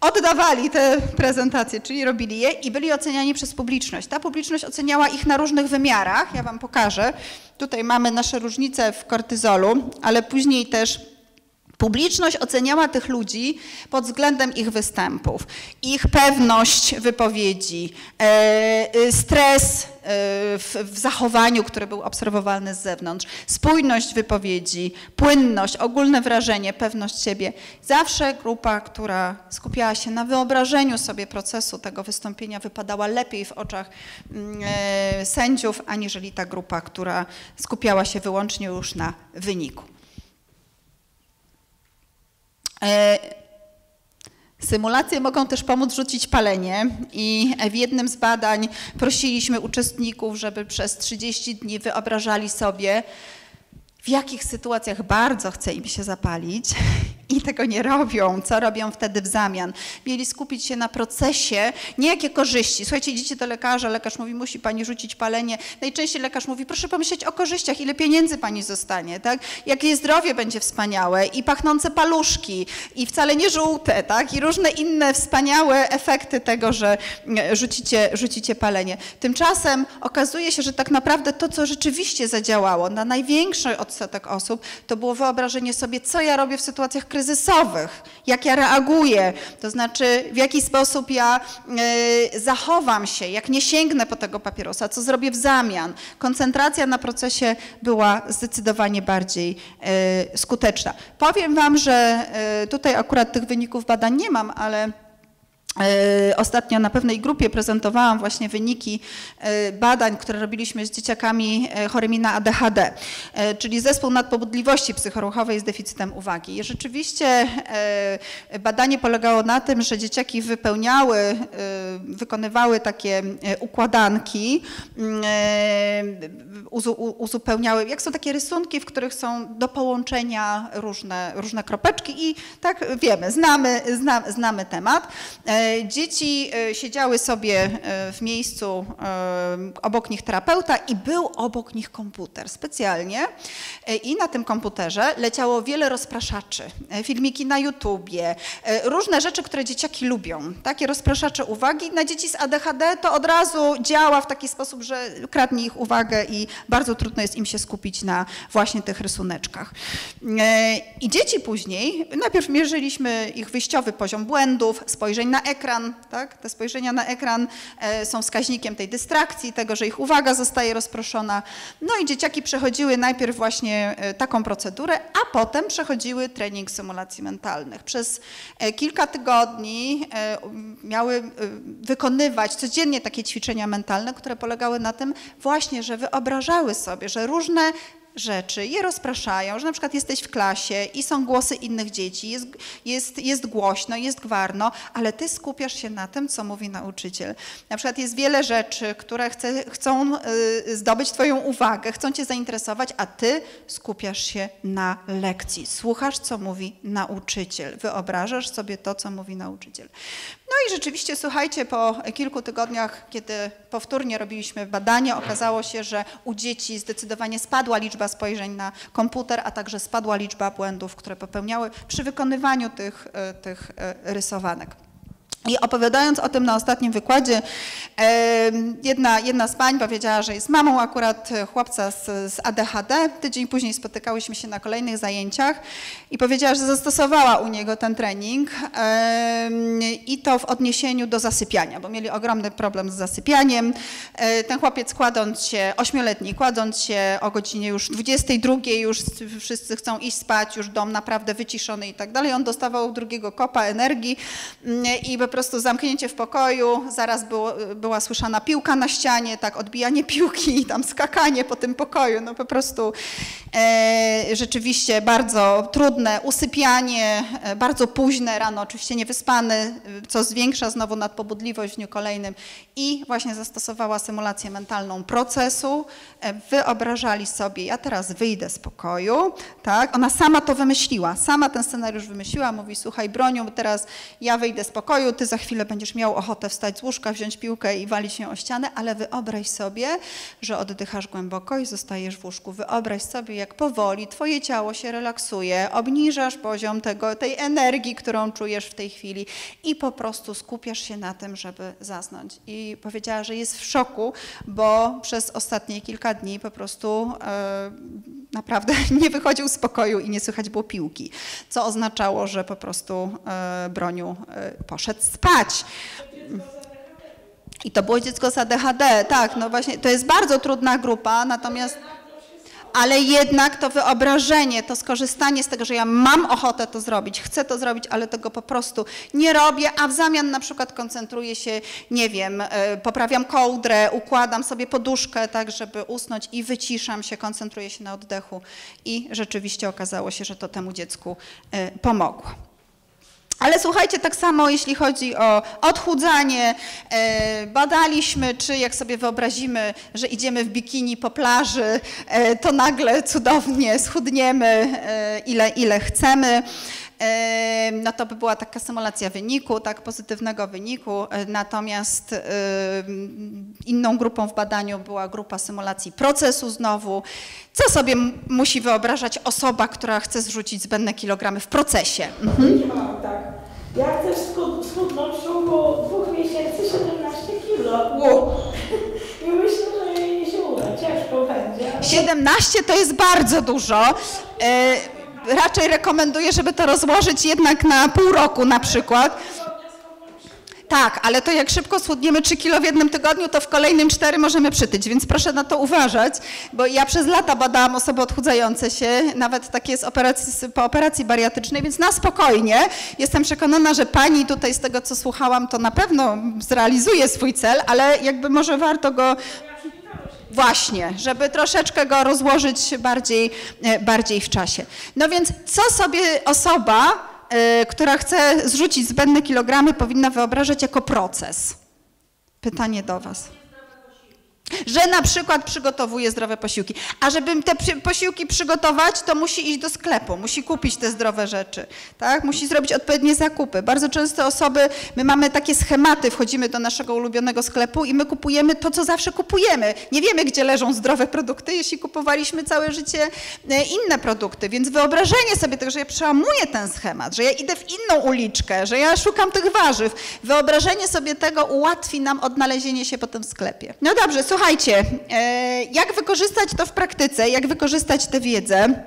oddawali te prezentacje, czyli robili je i byli oceniani przez publiczność. Ta publiczność oceniała ich na różnych wymiarach. Ja wam pokażę. Tutaj mamy nasze różnice w kortyzolu, ale później też Publiczność oceniała tych ludzi pod względem ich występów, ich pewność wypowiedzi, e, e, stres e, w, zachowaniu, który był obserwowalny z zewnątrz, spójność wypowiedzi, płynność, ogólne wrażenie, pewność siebie. Zawsze grupa, która skupiała się na wyobrażeniu sobie procesu tego wystąpienia, wypadała lepiej w oczach mm, sędziów, aniżeli ta grupa, która skupiała się wyłącznie już na wyniku. E, symulacje mogą też pomóc rzucić palenie i w jednym z badań prosiliśmy uczestników, żeby przez 30 dni wyobrażali sobie, w jakich sytuacjach bardzo chce im się zapalić i tego nie robią. Co robią wtedy w zamian? Mieli skupić się na procesie, nie jakie korzyści. Słuchajcie, idziecie do lekarza, lekarz mówi, musi pani rzucić palenie. Najczęściej lekarz mówi, proszę pomyśleć o korzyściach, ile pieniędzy pani zostanie, tak? Jakie zdrowie będzie wspaniałe i pachnące paluszki i wcale nie żółte, tak? I różne inne wspaniałe efekty tego, że e, rzucicie, rzucicie palenie. Tymczasem okazuje się, że tak naprawdę to, co rzeczywiście zadziałało na największy odsetek osób, to było wyobrażenie sobie, co ja robię w sytuacjach jak ja reaguję, to znaczy w jaki sposób ja y, zachowam się, jak nie sięgnę po tego papierosa, co zrobię w zamian. Koncentracja na procesie była zdecydowanie bardziej y, skuteczna. Powiem Wam, że y, tutaj akurat tych wyników badań nie mam, ale ostatnio na pewnej grupie prezentowałam właśnie wyniki e, badań, które robiliśmy z dzieciakami e, chorymi na ADHD, czyli zespół nadpobudliwości psychoruchowej z deficytem uwagi. I rzeczywiście badanie polegało na tym, że dzieciaki wypełniały, wykonywały takie układanki, uzupełniały, jak są takie rysunki, w których są do połączenia różne, różne kropeczki i tak wiemy, znamy, znamy, znamy temat. Dzieci e, siedziały sobie e, w miejscu, e, obok nich terapeuta i był obok nich komputer specjalnie i na tym komputerze leciało wiele rozpraszaczy, filmiki na YouTubie, różne rzeczy, które dzieciaki lubią. Takie rozpraszacze uwagi na dzieci z ADHD to od razu działa w taki sposób, że kradnie ich uwagę i bardzo trudno jest im się skupić na właśnie tych rysuneczkach. I dzieci później, najpierw mierzyliśmy ich wyjściowy poziom błędów, spojrzeń na ekran, ekran, tak? te spojrzenia na ekran e, są wskaźnikiem tej dystrakcji, tego, że ich uwaga zostaje rozproszona. No i dzieciaki przechodziły najpierw właśnie e, taką procedurę, a potem przechodziły trening symulacji mentalnych. Przez e, kilka tygodni miały wykonywać codziennie takie ćwiczenia mentalne, które polegały na tym właśnie, że wyobrażały sobie, że różne rzeczy, je rozpraszają, że na przykład jesteś w klasie i są głosy innych dzieci, jest, jest, jest głośno, jest gwarno, ale ty skupiasz się na tym, co mówi nauczyciel. Na przykład jest wiele rzeczy, które chce, chcą y, zdobyć twoją uwagę, chcą cię zainteresować, a ty skupiasz się na lekcji, słuchasz, co mówi nauczyciel, wyobrażasz sobie to, co mówi nauczyciel. No i rzeczywiście, słuchajcie, po kilku tygodniach, kiedy powtórnie robiliśmy badanie, okazało się, że u dzieci zdecydowanie spadła liczba spojrzeń na komputer, a także spadła liczba błędów, które popełniały przy wykonywaniu tych, e, tych e, rysowanek. I opowiadając o tym na ostatnim wykładzie, jedna, jedna z pań powiedziała, że jest mamą akurat chłopca z, z ADHD. Tydzień później spotykałyśmy się na kolejnych zajęciach i powiedziała, że zastosowała u niego ten trening i to w odniesieniu do zasypiania, bo mieli ogromny problem z zasypianiem. E, ten chłopiec kładąc się, ośmioletni, kładąc się o godzinie już 22, już wszyscy chcą iść spać, już dom naprawdę wyciszony i tak dalej, on dostawał drugiego kopa energii mm, i po prostu zamknięcie w pokoju, zaraz było, była słyszana piłka na ścianie, tak, odbijanie piłki, tam skakanie po tym pokoju, no po prostu e, rzeczywiście bardzo trudne, usypianie, e, bardzo późne rano, oczywiście niewyspany, co zwiększa znowu nadpobudliwość w dniu kolejnym i właśnie zastosowała symulację mentalną procesu, e, wyobrażali sobie, ja teraz wyjdę z pokoju, tak, ona sama to wymyśliła, sama ten scenariusz wymyśliła, mówi, słuchaj Broniu, teraz ja wyjdę z pokoju, ty za chwilę będziesz miał ochotę wstać z łóżka, wziąć piłkę i walić ją o ścianę, ale wyobraź sobie, że oddychasz głęboko i zostajesz w łóżku. Wyobraź sobie, jak powoli twoje ciało się relaksuje, obniżasz poziom tego, tej energii, którą czujesz w tej chwili i po prostu skupiasz się na tym, żeby zasnąć. I powiedziała, że jest w szoku, bo przez ostatnie kilka dni po prostu e, naprawdę nie wychodził z pokoju i nie słychać było piłki, co oznaczało, że po prostu e, broniu e, poszedł spać. I to było dziecko z ADHD, tak, no właśnie, to jest bardzo trudna grupa, natomiast ale jednak to wyobrażenie, to skorzystanie z tego, że ja mam ochotę to zrobić, chcę to zrobić, ale tego po prostu nie robię, a w zamian na przykład koncentruję się, nie wiem, e, poprawiam kołdrę, układam sobie poduszkę tak, żeby usnąć i wyciszam się, koncentruję się na oddechu i rzeczywiście okazało się, że to temu dziecku e, pomogło. Ale słuchajcie, tak samo jeśli chodzi o odchudzanie, e, badaliśmy, czy jak sobie wyobrazimy, że idziemy w bikini po plaży, e, to nagle cudownie schudniemy e, ile, ile chcemy no to by była taka symulacja wyniku, tak, pozytywnego wyniku. Natomiast inną grupą w badaniu była grupa symulacji procesu znowu. Co sobie musi wyobrażać osoba, która chce zrzucić zbędne kilogramy w procesie? Mhm. tak. Ja chcę schudnąć w ciągu dwóch miesięcy 17 kilo. Wow. I myślę, że się uda. Ciężko będzie. 17 to jest bardzo dużo. Raczej rekomenduję, żeby to rozłożyć jednak na pół roku na przykład. Tak, ale to jak szybko schudniemy 3 kilo w jednym tygodniu, to w kolejnym 4 możemy przytyć, więc proszę na to uważać, bo ja przez lata badałam osoby odchudzające się, nawet takie z operacji, po operacji bariatrycznej, więc na spokojnie. Jestem przekonana, że pani tutaj z tego, co słuchałam, to na pewno zrealizuje swój cel, ale jakby może warto go Właśnie, żeby troszeczkę go rozłożyć bardziej, e, bardziej w czasie. No więc co sobie osoba, y, która chce zrzucić zbędne kilogramy, powinna wyobrażać jako proces? Pytanie do Was. Że na przykład przygotowuje zdrowe posiłki. A żeby te posiłki przygotować, to musi iść do sklepu, musi kupić te zdrowe rzeczy, tak? Musi zrobić odpowiednie zakupy. Bardzo często osoby, my mamy takie schematy, wchodzimy do naszego ulubionego sklepu i my kupujemy to, co zawsze kupujemy. Nie wiemy, gdzie leżą zdrowe produkty, jeśli kupowaliśmy całe życie e, inne produkty. Więc wyobrażenie sobie tego, że ja przełamuję ten schemat, że ja idę w inną uliczkę, że ja szukam tych warzyw, wyobrażenie sobie tego ułatwi nam odnalezienie się potem w sklepie. No dobrze, słuchajcie, e, jak wykorzystać to w praktyce, jak wykorzystać tę wiedzę?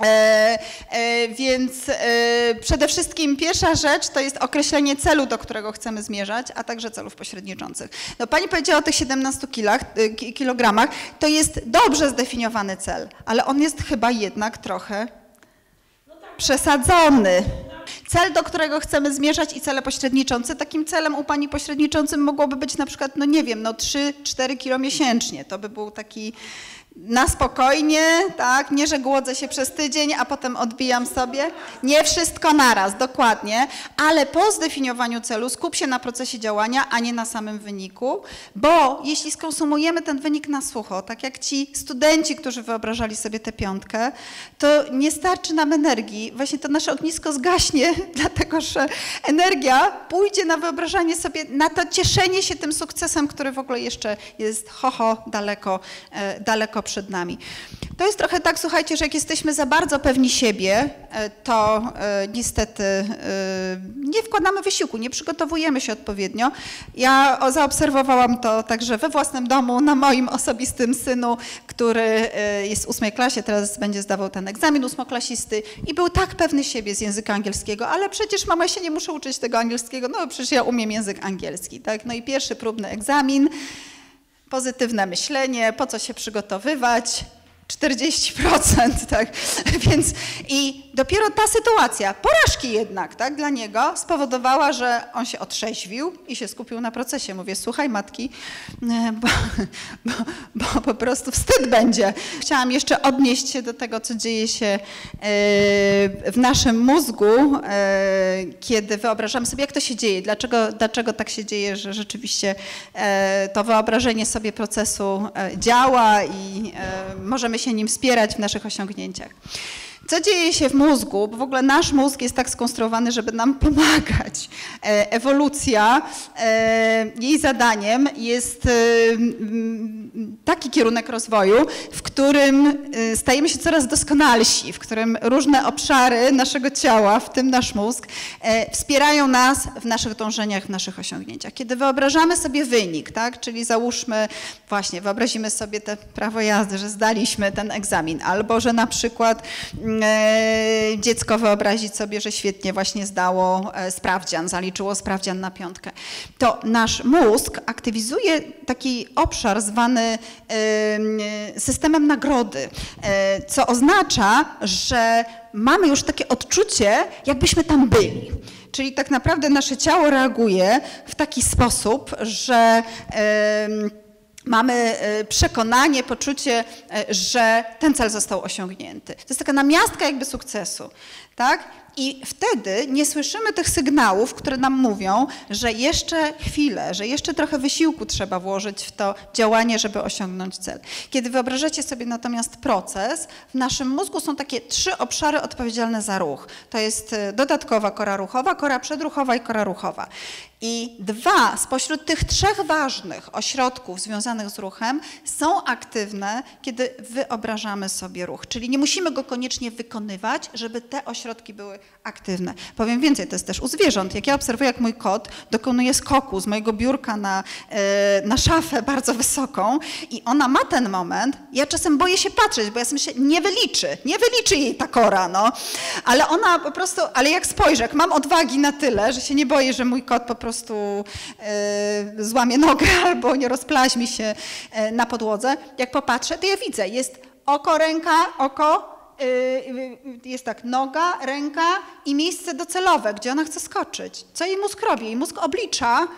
E, e, więc e, przede wszystkim pierwsza rzecz to jest określenie celu, do którego chcemy zmierzać, a także celów pośredniczących. No, pani powiedziała o tych 17 kilach, kilogramach. To jest dobrze zdefiniowany cel, ale on jest chyba jednak trochę przesadzony. Cel, do którego chcemy zmierzać i cele pośredniczące. Takim celem u pani pośredniczącym mogłoby być na przykład, no nie wiem, no 3-4 kilo miesięcznie. To by był taki na spokojnie, tak? Nie, że głodzę się przez tydzień, a potem odbijam sobie. Nie wszystko naraz, dokładnie, ale po zdefiniowaniu celu skup się na procesie działania, a nie na samym wyniku, bo jeśli skonsumujemy ten wynik na sucho, tak jak ci studenci, którzy wyobrażali sobie tę piątkę, to nie starczy nam energii. Właśnie to nasze ognisko zgaśnie, dlatego że energia pójdzie na wyobrażanie sobie, na to cieszenie się tym sukcesem, który w ogóle jeszcze jest ho, ho daleko, e, przed nami. To jest trochę tak, słuchajcie, że jak jesteśmy za bardzo pewni siebie, e, to e, niestety e, nie wkładamy wysiłku, nie przygotowujemy się odpowiednio. Ja zaobserwowałam to także we własnym domu, na moim osobistym synu, który jest w ósmej klasie, teraz będzie zdawał ten egzamin ósmoklasisty i był tak pewny siebie z języka angielskiego, ale przecież mama się nie muszę uczyć tego angielskiego, no przecież ja umiem język angielski, tak? No i pierwszy próbny egzamin, pozytywne myślenie, po co się przygotowywać, 40%, tak? Więc i dopiero ta sytuacja, porażki jednak, tak, dla niego spowodowała, że on się otrzeźwił i się skupił na procesie. Mówię, słuchaj matki, e, bo, bo, bo po prostu wstyd będzie. Chciałam jeszcze odnieść się do tego, co dzieje się e, w naszym mózgu, e, kiedy wyobrażamy sobie, jak to się dzieje, dlaczego, dlaczego tak się dzieje, że rzeczywiście to wyobrażenie sobie procesu działa i możemy się nim wspierać w naszych osiągnięciach. Co dzieje się w mózgu? Bo w ogóle nasz mózg jest tak skonstruowany, żeby nam pomagać. E, ewolucja, e, jej zadaniem jest e, taki kierunek rozwoju, w którym stajemy się coraz doskonalsi, w którym różne obszary naszego ciała, w tym nasz mózg, wspierają nas w naszych dążeniach, w naszych osiągnięciach. Kiedy wyobrażamy sobie wynik, tak, czyli załóżmy, właśnie wyobrazimy sobie te prawo jazdy, że zdaliśmy ten egzamin, albo że na przykład dziecko wyobrazić sobie, że świetnie właśnie zdało e, sprawdzian, zaliczyło sprawdzian na piątkę, to nasz mózg aktywizuje taki obszar zwany systemem nagrody, e, co oznacza, że mamy już takie odczucie, jakbyśmy tam byli. Czyli tak naprawdę nasze ciało reaguje w taki sposób, że mamy e, przekonanie, poczucie, e, że ten cel został osiągnięty. To jest taka namiastka jakby sukcesu, tak? I wtedy nie słyszymy tych sygnałów, które nam mówią, że jeszcze chwilę, że jeszcze trochę wysiłku trzeba włożyć w to działanie, żeby osiągnąć cel. Kiedy wyobrażacie sobie natomiast proces, w naszym mózgu są takie trzy obszary odpowiedzialne za ruch. To jest e, dodatkowa kora ruchowa, kora przedruchowa i kora ruchowa. I dwa spośród tych trzech ważnych ośrodków związanych z ruchem są aktywne, kiedy wyobrażamy sobie ruch. Czyli nie musimy go koniecznie wykonywać, żeby te ośrodki były aktywne. Powiem więcej, to jest też u zwierząt. Jak ja obserwuję, jak mój kot dokonuje skoku z mojego biurka na, e, na szafę bardzo wysoką i ona ma ten moment, ja czasem boję się patrzeć, bo ja sobie myślę, nie wyliczy, nie wyliczy jej ta kora, no. Ale ona po prostu, ale jak spojrzę, jak mam odwagi na tyle, że się nie boję, że mój kot po prostu e, złamie nogę albo nie rozplaźmi się e, na podłodze, jak popatrzę, to ja widzę, jest oko, ręka, oko, jest tak noga, ręka i miejsce docelowe, gdzie ona chce skoczyć. Co jej mózg robi? Jej mózg oblicza,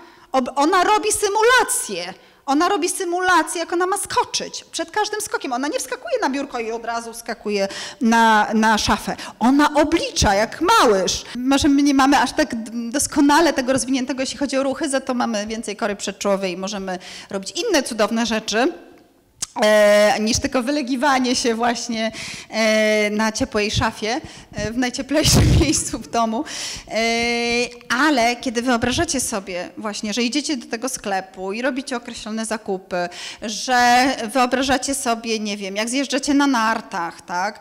ona robi symulację. Ona robi symulację, jak ona ma skoczyć. Przed każdym skokiem. Ona nie wskakuje na biurko i od razu wskakuje na, na szafę. Ona oblicza, jak małyż. Może my nie mamy aż tak doskonale tego rozwiniętego, jeśli chodzi o ruchy, za to mamy więcej kory przedczołowej i możemy robić inne cudowne rzeczy. E, niż tylko wylegiwanie się właśnie e, na ciepłej szafie e, w najcieplejszym miejscu w domu. Ale kiedy wyobrażacie sobie właśnie, że idziecie do tego sklepu i robicie określone zakupy, że wyobrażacie sobie, nie wiem, jak zjeżdżacie na nartach, tak,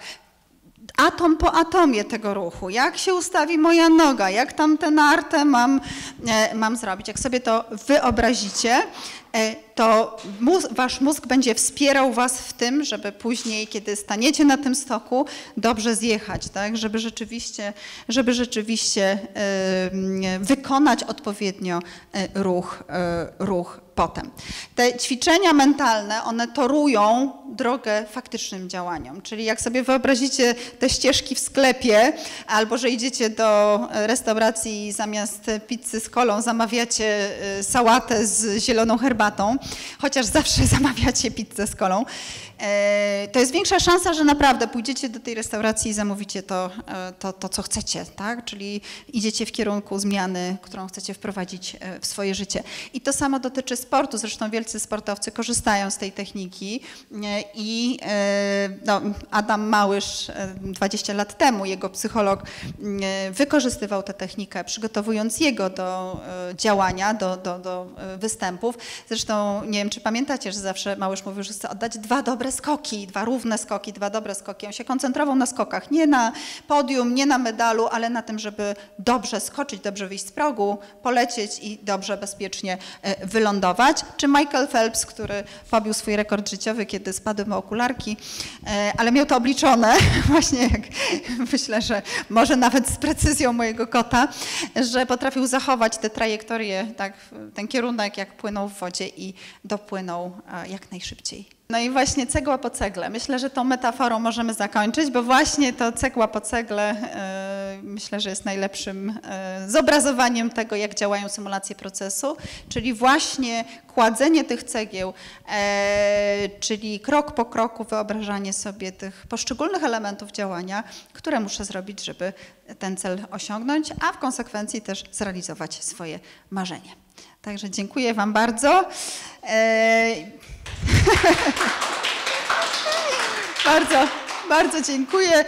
atom po atomie tego ruchu, jak się ustawi moja noga, jak tam tę nartę mam, mam zrobić. Jak sobie to wyobrazicie, to wasz mózg będzie wspierał was w tym, żeby później, kiedy staniecie na tym stoku, dobrze zjechać, tak? żeby rzeczywiście, żeby rzeczywiście wykonać odpowiednio e, ruch, e, ruch potem. Te ćwiczenia mentalne, one torują drogę faktycznym działaniom. Czyli jak sobie wyobrazicie te ścieżki w sklepie, albo że idziecie do restauracji i zamiast pizzy z kolą zamawiacie sałatę z zieloną herbatą, chociaż zawsze zamawiacie pizzę z kolą, E, to jest większa szansa, że naprawdę pójdziecie do tej restauracji i zamówicie to, e, to, to, co chcecie, tak? Czyli idziecie w kierunku zmiany, którą chcecie wprowadzić e, w swoje życie. I to samo dotyczy sportu. Zresztą wielcy sportowcy korzystają z tej techniki i no, Adam Małysz 20 lat temu, jego psycholog, wykorzystywał tę technikę, przygotowując jego do działania, do, do, do występów. Zresztą nie wiem, czy pamiętacie, że zawsze Małysz mówił, że chce oddać dwa dobre skoki, dwa równe skoki, dwa dobre skoki. On się koncentrował na skokach, nie na podium, nie na medalu, ale na tym, żeby dobrze skoczyć, dobrze wyjść z progu, polecieć i dobrze, bezpiecznie e, wylądować. Czy Michael Phelps, który pobił swój rekord życiowy, kiedy spadły mu okularki, e, ale miał to obliczone, właśnie jak myślę, że może nawet z precyzją mojego kota, że potrafił zachować tę trajektorię, tak, ten kierunek, jak płynął w wodzie i dopłynął e, jak najszybciej. No i właśnie cegła po cegle. Myślę, że tą metaforą możemy zakończyć, bo właśnie to cegła po cegle e, myślę, że jest najlepszym e, zobrazowaniem tego, jak działają symulacje procesu, czyli właśnie kładzenie tych cegieł, czyli krok po kroku wyobrażanie sobie tych poszczególnych elementów działania, które muszę zrobić, żeby ten cel osiągnąć, a w konsekwencji też zrealizować swoje marzenie. Także dziękuję Wam bardzo. bardzo, bardzo dziękuję.